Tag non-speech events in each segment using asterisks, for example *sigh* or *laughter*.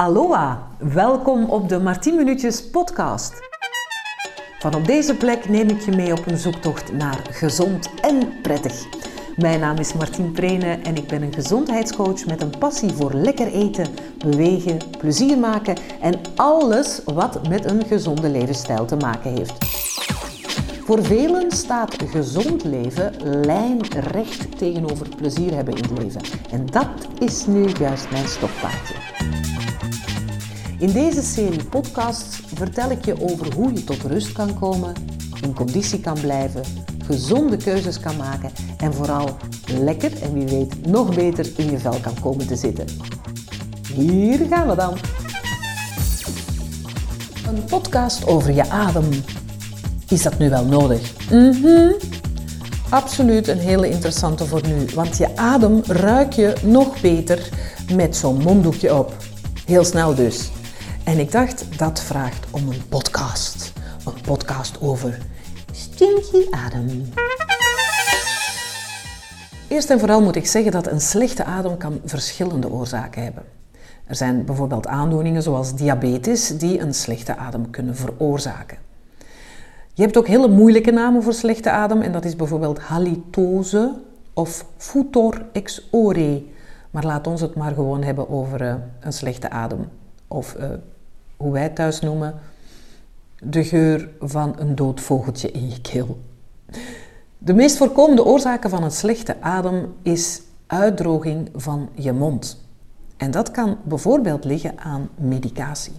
Aloha, welkom op de Martien Minuutjes podcast. Van op deze plek neem ik je mee op een zoektocht naar gezond en prettig. Mijn naam is Martien Prene en ik ben een gezondheidscoach met een passie voor lekker eten, bewegen, plezier maken en alles wat met een gezonde levensstijl te maken heeft. Voor velen staat gezond leven lijnrecht tegenover plezier hebben in het leven. En dat is nu juist mijn stokpaardje. In deze serie podcasts vertel ik je over hoe je tot rust kan komen, in conditie kan blijven, gezonde keuzes kan maken en vooral lekker en wie weet nog beter in je vel kan komen te zitten. Hier gaan we dan. Een podcast over je adem. Is dat nu wel nodig? Mhm. Absoluut een hele interessante voor nu, want je adem ruik je nog beter met zo'n monddoekje op. Heel snel dus. En ik dacht, dat vraagt om een podcast. Een podcast over stinky adem. Eerst en vooral moet ik zeggen dat een slechte adem kan verschillende oorzaken hebben. Er zijn bijvoorbeeld aandoeningen zoals diabetes die een slechte adem kunnen veroorzaken. Je hebt ook hele moeilijke namen voor slechte adem en dat is bijvoorbeeld halitose of futor ex ore. Maar laat ons het maar gewoon hebben over uh, een slechte adem. Of uh, hoe wij thuis noemen, de geur van een dood vogeltje in je keel. De meest voorkomende oorzaken van een slechte adem is uitdroging van je mond. En dat kan bijvoorbeeld liggen aan medicatie.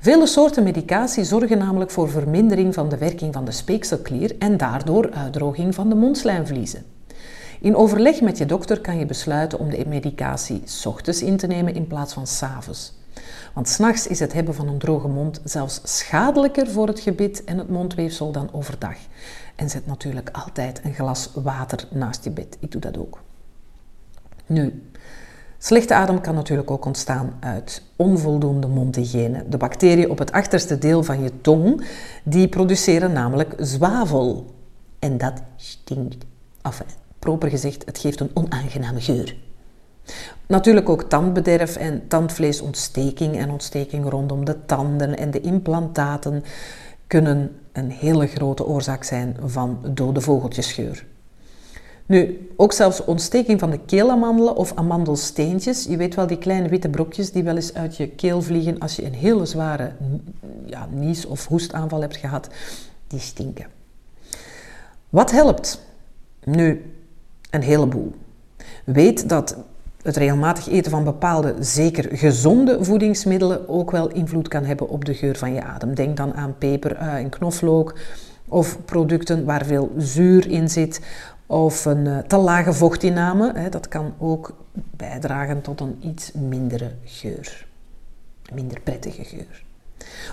Vele soorten medicatie zorgen namelijk voor vermindering van de werking van de speekselklier en daardoor uitdroging van de mondslijmvliezen. In overleg met je dokter kan je besluiten om de medicatie ochtends in te nemen in plaats van s avonds. Want s'nachts is het hebben van een droge mond zelfs schadelijker voor het gebit en het mondweefsel dan overdag. En zet natuurlijk altijd een glas water naast je bed. Ik doe dat ook. Nu, slechte adem kan natuurlijk ook ontstaan uit onvoldoende mondhygiëne. De bacteriën op het achterste deel van je tong, die produceren namelijk zwavel. En dat stinkt. Enfin, proper gezegd, het geeft een onaangename geur. Natuurlijk ook tandbederf en tandvleesontsteking en ontsteking rondom de tanden en de implantaten kunnen een hele grote oorzaak zijn van dode vogeltjesgeur. Nu, ook zelfs ontsteking van de keelamandelen of amandelsteentjes. Je weet wel, die kleine witte brokjes die wel eens uit je keel vliegen als je een hele zware ja, nies- of hoestaanval hebt gehad. Die stinken. Wat helpt? Nu, een heleboel. Weet dat het regelmatig eten van bepaalde, zeker gezonde voedingsmiddelen ook wel invloed kan hebben op de geur van je adem. Denk dan aan peper, ui en knoflook of producten waar veel zuur in zit of een uh, te lage vochtinname. Hè, dat kan ook bijdragen tot een iets mindere geur, minder prettige geur.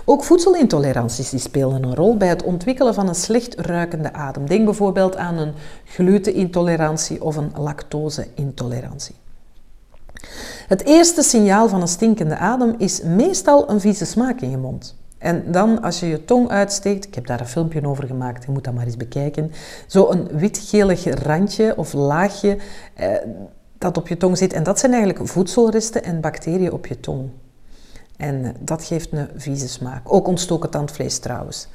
Ook voedselintoleranties die spelen een rol bij het ontwikkelen van een slecht ruikende adem. Denk bijvoorbeeld aan een glutenintolerantie of een lactoseintolerantie. Het eerste signaal van een stinkende adem is meestal een vieze smaak in je mond. En dan als je je tong uitsteekt, ik heb daar een filmpje over gemaakt, je moet dat maar eens bekijken, zo een wit-gelig randje of laagje eh, dat op je tong zit. En dat zijn eigenlijk voedselresten en bacteriën op je tong. En eh, dat geeft een vieze smaak. Ook ontstoken tandvlees trouwens.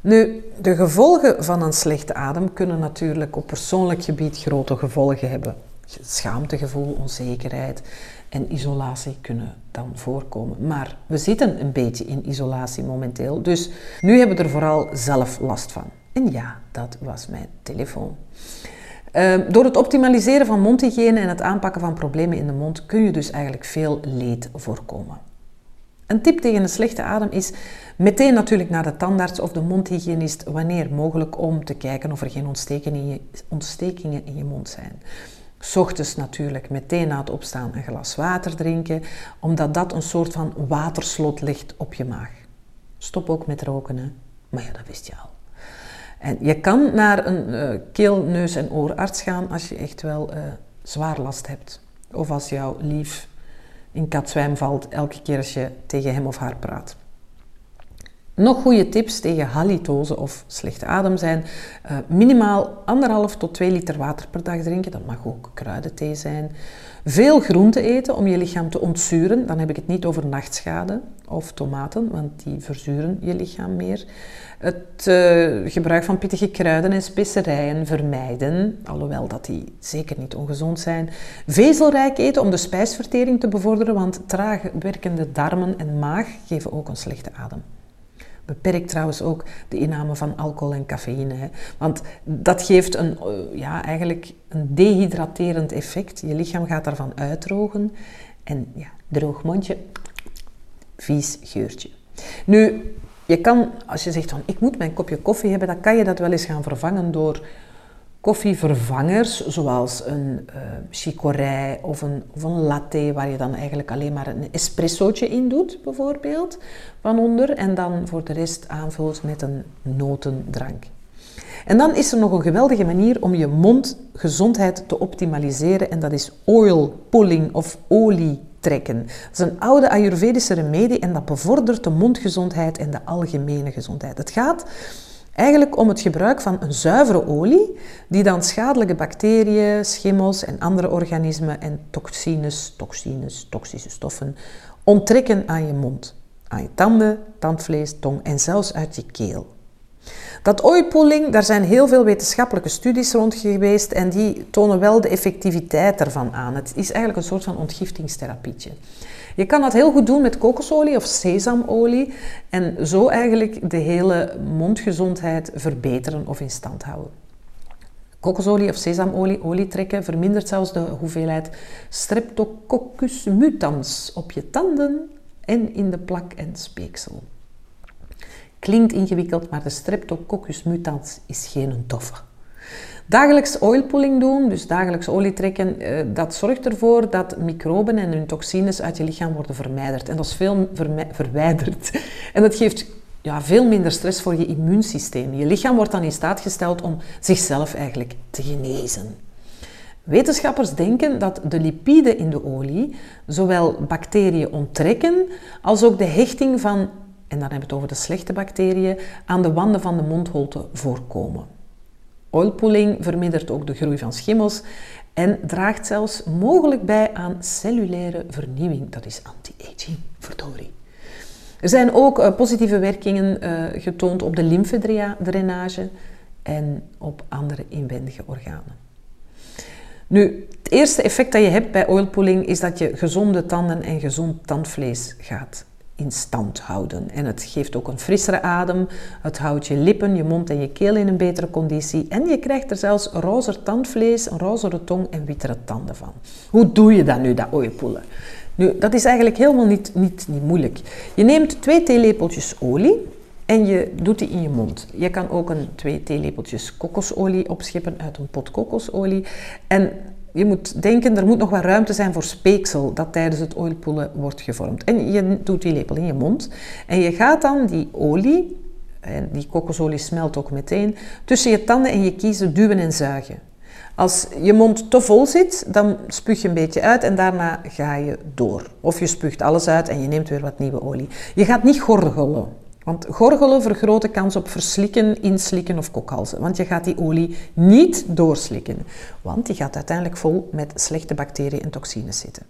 Nu, de gevolgen van een slechte adem kunnen natuurlijk op persoonlijk gebied grote gevolgen hebben. Schaamtegevoel, onzekerheid en isolatie kunnen dan voorkomen. Maar we zitten een beetje in isolatie momenteel, dus nu hebben we er vooral zelf last van. En ja, dat was mijn telefoon. Uh, door het optimaliseren van mondhygiëne en het aanpakken van problemen in de mond kun je dus eigenlijk veel leed voorkomen. Een tip tegen een slechte adem is meteen natuurlijk naar de tandarts of de mondhygiënist wanneer mogelijk om te kijken of er geen ontstekingen ontstekingen in je mond zijn. Ochtends natuurlijk meteen na het opstaan een glas water drinken, omdat dat een soort van waterslot ligt op je maag. Stop ook met roken, hè? maar ja, dat wist je al. En je kan naar een uh, keel, neus en oorarts gaan als je echt wel uh, zwaar last hebt. Of als jouw lief in katzwijm valt elke keer als je tegen hem of haar praat. Nog goede tips tegen halitose of slechte adem zijn uh, minimaal anderhalf tot 2 liter water per dag drinken. Dat mag ook kruidenthee zijn. Veel groente eten om je lichaam te ontzuren. Dan heb ik het niet over nachtschade of tomaten, want die verzuren je lichaam meer. Het uh, gebruik van pittige kruiden en specerijen vermijden, alhoewel dat die zeker niet ongezond zijn. Vezelrijk eten om de spijsvertering te bevorderen, want traag werkende darmen en maag geven ook een slechte adem. Beperk trouwens ook de inname van alcohol en cafeïne. Hè. Want dat geeft een, eh, ja, eigenlijk een dehydraterend effect. Je lichaam gaat daarvan uitdrogen. En ja, droog mondje, vies geurtje. Nu, je kan, als je zegt van ik moet mijn kopje koffie hebben, dan kan je dat wel eens gaan vervangen door koffievervangers, zoals een uh, chicorij of een, of een latte, waar je dan eigenlijk alleen maar een espressootje in doet, bijvoorbeeld, van onder, en dan voor de rest aanvult met een notendrank. En dan is er nog een geweldige manier om je mondgezondheid te optimaliseren, en dat is oil pulling of olie trekken. Dat is een oude Ayurvedische remedie en dat bevordert de mondgezondheid en de algemene gezondheid. Het gaat Eigenlijk om het gebruik van een zuivere olie, die dan schadelijke bacteriën, schimmels en andere organismen en toxines, toxines, toxische stoffen onttrekken aan je mond, aan je tanden, tandvlees, tong en zelfs uit je keel. Dat oilpooling, daar zijn heel veel wetenschappelijke studies rond geweest en die tonen wel de effectiviteit ervan aan. Het is eigenlijk een soort van ontgiftingstherapietje. Je kan dat heel goed doen met kokosolie of sesamolie en zo eigenlijk de hele mondgezondheid verbeteren of in stand houden. Kokosolie of sesamolie, olie trekken, vermindert zelfs de hoeveelheid Streptococcus mutans op je tanden en in de plak en speeksel. Klinkt ingewikkeld, maar de Streptococcus mutans is geen toffe. Dagelijks oilpulling doen, dus dagelijks olie trekken, eh, dat zorgt ervoor dat microben en hun toxines uit je lichaam worden verwijderd. En dat is veel verwijderd. *laughs* En dat geeft ja, veel minder stress voor je immuunsysteem. Je lichaam wordt dan in staat gesteld om zichzelf eigenlijk te genezen. Wetenschappers denken dat de lipiden in de olie zowel bacteriën onttrekken als ook de hechting van, en dan hebben we het over de slechte bacteriën, aan de wanden van de mondholte voorkomen. Oilpulling vermindert ook de groei van schimmels en draagt zelfs mogelijk bij aan cellulaire vernieuwing. Dat is anti-aging, verdorie. Er zijn ook uh, positieve werkingen uh, getoond op de lymfedrainage en op andere inwendige organen. Nu, het eerste effect dat je hebt bij oilpulling is dat je gezonde tanden en gezond tandvlees gaat in stand houden. En het geeft ook een frissere adem. Het houdt je lippen, je mond en je keel in een betere conditie. En je krijgt er zelfs rozer tandvlees, een rozere tong en wittere tanden van. Hoe doe je dat nu, dat ooipoelen? Nu, dat is eigenlijk helemaal niet, niet, niet moeilijk. Je neemt twee theelepeltjes olie en je doet die in je mond. Je kan ook een twee theelepeltjes kokosolie opscheppen uit een pot kokosolie. En je moet denken, er moet nog wat ruimte zijn voor speeksel dat tijdens het oilpoelen wordt gevormd. En je doet die lepel in je mond en je gaat dan die olie, en die kokosolie smelt ook meteen, tussen je tanden en je kiezen duwen en zuigen. Als je mond te vol zit, dan spuug je een beetje uit en daarna ga je door. Of je spuugt alles uit en je neemt weer wat nieuwe olie. Je gaat niet gorgelen. Want gorgelen vergroot de kans op verslikken, inslikken of kokhalzen. Want je gaat die olie niet doorslikken. Want die gaat uiteindelijk vol met slechte bacteriën en toxines zitten.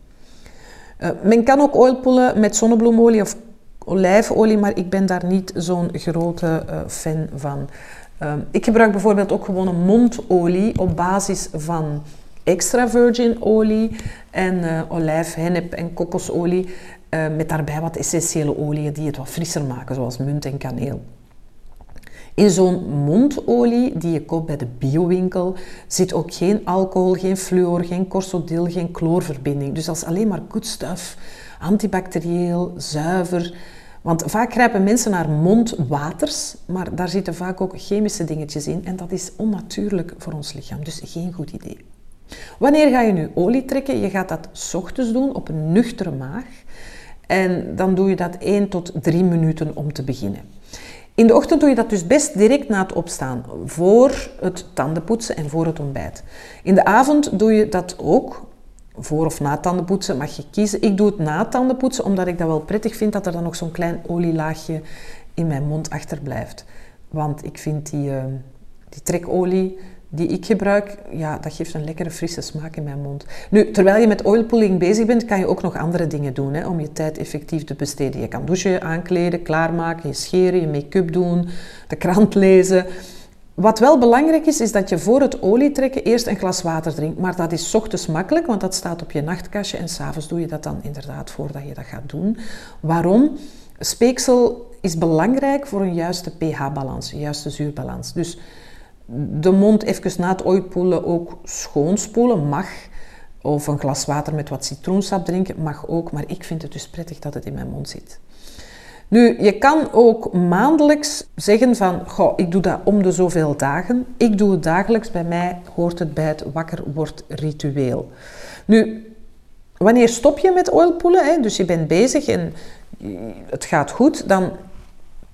Uh, men kan ook oilpoelen met zonnebloemolie of olijfolie, maar ik ben daar niet zo'n grote uh, fan van. Uh, ik gebruik bijvoorbeeld ook gewoon een mondolie op basis van extra virgin olie en uh, olijf, hennep en kokosolie. Uh, met daarbij wat essentiële oliën die het wat frisser maken, zoals munt en kaneel. In zo'n mondolie die je koopt bij de biowinkel zit ook geen alcohol, geen fluor, geen corsodil, geen chloorverbinding. Dus dat is alleen maar good stuff, antibacterieel, zuiver. Want vaak grijpen mensen naar mondwaters, maar daar zitten vaak ook chemische dingetjes in en dat is onnatuurlijk voor ons lichaam. Dus geen goed idee. Wanneer ga je nu olie trekken? Je gaat dat ochtends doen op een nuchtere maag. En dan doe je dat 1 tot 3 minuten om te beginnen. In de ochtend doe je dat dus best direct na het opstaan, voor het tandenpoetsen en voor het ontbijt. In de avond doe je dat ook, voor of na tandenpoetsen mag je kiezen. Ik doe het na tandenpoetsen, omdat ik dat wel prettig vind dat er dan nog zo'n klein olielaagje in mijn mond achterblijft. Want ik vind die, uh, die trekolie die ik gebruik, ja, dat geeft een lekkere frisse smaak in mijn mond. Nu, terwijl je met oilpulling bezig bent, kan je ook nog andere dingen doen hè, om je tijd effectief te besteden. Je kan douchen, aankleden, klaarmaken, je scheren, je make-up doen, de krant lezen. Wat wel belangrijk is, is dat je voor het olie trekken eerst een glas water drinkt. Maar dat is ochtends makkelijk, want dat staat op je nachtkastje. En s'avonds doe je dat dan inderdaad voordat je dat gaat doen. Waarom? Speeksel is belangrijk voor een juiste pH-balans, een juiste zuurbalans. Dus de mond even na het ooitpoelen ook schoonspoelen mag. Of een glas water met wat citroensap drinken mag ook. Maar ik vind het dus prettig dat het in mijn mond zit. Nu, je kan ook maandelijks zeggen van, goh, ik doe dat om de zoveel dagen. Ik doe het dagelijks. Bij mij hoort het bij het wakker wordt ritueel. Nu, wanneer stop je met oilpoelen? Dus je bent bezig en het gaat goed, dan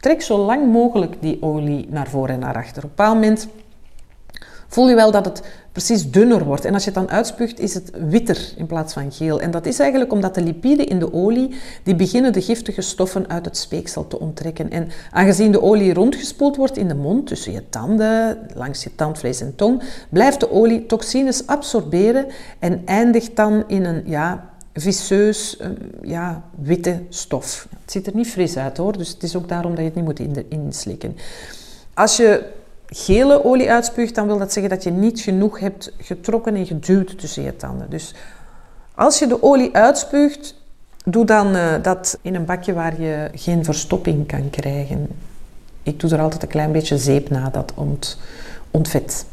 trek zo lang mogelijk die olie naar voren en naar achter. Op een bepaald moment voel je wel dat het precies dunner wordt. En als je het dan uitspuugt, is het witter in plaats van geel. En dat is eigenlijk omdat de lipiden in de olie, die beginnen de giftige stoffen uit het speeksel te onttrekken. En aangezien de olie rondgespoeld wordt in de mond, tussen je tanden, langs je tandvlees en tong, blijft de olie toxines absorberen en eindigt dan in een ja, viseus, ehm, ja, witte stof. Het ziet er niet fris uit hoor, dus het is ook daarom dat je het niet moet inslikken. Als je gele olie uitspuugt, dan wil dat zeggen dat je niet genoeg hebt getrokken en geduwd tussen je tanden. Dus als je de olie uitspuugt, doe dan uh, dat in een bakje waar je geen verstopping kan krijgen. Ik doe er altijd een klein beetje zeep na, dat ont, ontvet.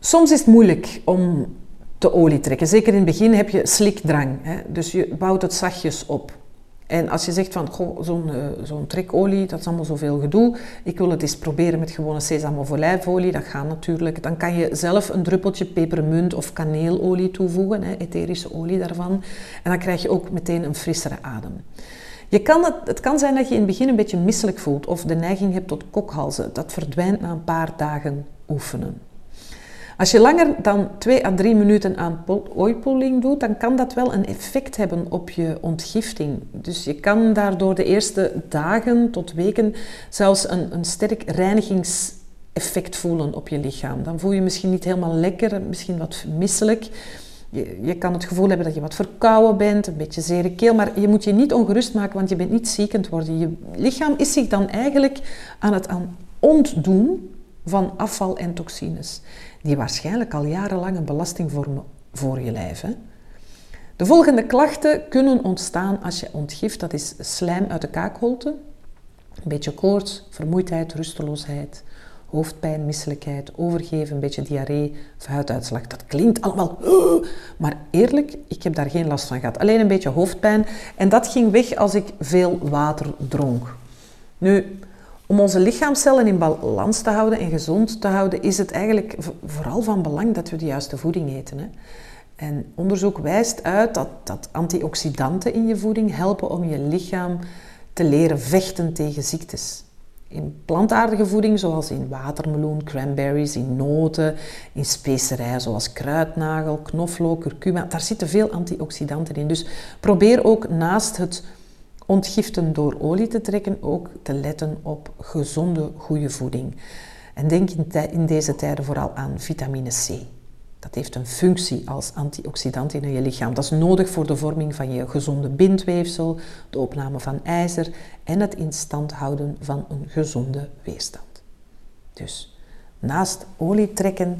Soms is het moeilijk om te olie trekken. Zeker in het begin heb je slikdrang. Hè? Dus je bouwt het zachtjes op. En als je zegt van, zo'n zo'n trekolie, dat is allemaal zoveel gedoe. Ik wil het eens proberen met gewone sesam of olijfolie. Dat gaat natuurlijk. Dan kan je zelf een druppeltje pepermunt of kaneelolie toevoegen, hè, etherische olie daarvan. En dan krijg je ook meteen een frissere adem. Je kan het, het kan zijn dat je in het begin een beetje misselijk voelt of de neiging hebt tot kokhalzen. Dat verdwijnt na een paar dagen oefenen. Als je langer dan 2 à 3 minuten aan oilpulling doet, dan kan dat wel een effect hebben op je ontgifting. Dus je kan daardoor de eerste dagen tot weken zelfs een, een sterk reinigingseffect voelen op je lichaam. Dan voel je misschien niet helemaal lekker, misschien wat misselijk. Je, je, kan het gevoel hebben dat je wat verkouden bent, een beetje zere keel, maar je moet je niet ongerust maken, want je bent niet ziekend worden. Je lichaam is zich dan eigenlijk aan het aan ontdoen van afval en toxines die waarschijnlijk al jarenlang een belasting vormen voor je lijf. Hè? De volgende klachten kunnen ontstaan als je ontgift. Dat is slijm uit de kaakholte, een beetje koorts, vermoeidheid, rusteloosheid, hoofdpijn, misselijkheid, overgeven, een beetje diarree huiduitslag. Dat klinkt allemaal, maar eerlijk, ik heb daar geen last van gehad. Alleen een beetje hoofdpijn en dat ging weg als ik veel water dronk. Nu, om onze lichaamcellen in balans te houden en gezond te houden, is het eigenlijk vooral van belang dat we de juiste voeding eten. Hè. En onderzoek wijst uit dat, dat antioxidanten in je voeding helpen om je lichaam te leren vechten tegen ziektes. In plantaardige voeding, zoals in watermeloen, cranberries, in noten, in specerijen zoals kruidnagel, knoflook, curcuma, daar zitten veel antioxidanten in. Dus probeer ook naast het ontgiften door olie te trekken, ook te letten op gezonde, goede voeding. En denk in, deze tijden vooral aan vitamine C. Dat heeft een functie als antioxidant in je lichaam. Dat is nodig voor de vorming van je gezonde bindweefsel, de opname van ijzer en het in stand houden van een gezonde weerstand. Dus naast olie trekken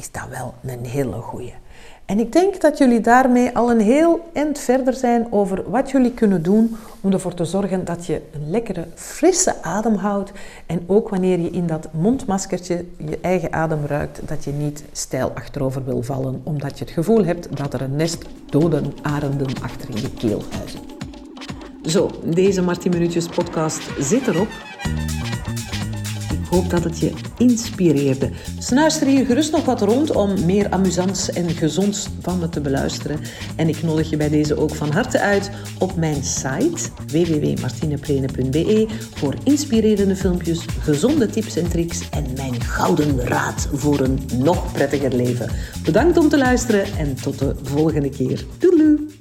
is dat wel een hele goeie. En ik denk dat jullie daarmee al een heel eind verder zijn over wat jullie kunnen doen om ervoor te zorgen dat je een lekkere, frisse adem houdt. En ook wanneer je in dat mondmaskertje je eigen adem ruikt, dat je niet stijl achterover wil vallen, omdat je het gevoel hebt dat er een nest dode arenden achter in je keel huizen. Zo, deze Martin Minuutjes podcast zit erop hoop dat het je inspireerde. Snuister hier gerust nog wat rond om meer amusants en gezonds van me te beluisteren. En ik nodig je bij deze ook van harte uit op mijn site www.martineplene.be voor inspirerende filmpjes, gezonde tips en tricks en mijn gouden raad voor een nog prettiger leven. Bedankt om te luisteren en tot de volgende keer. Doei!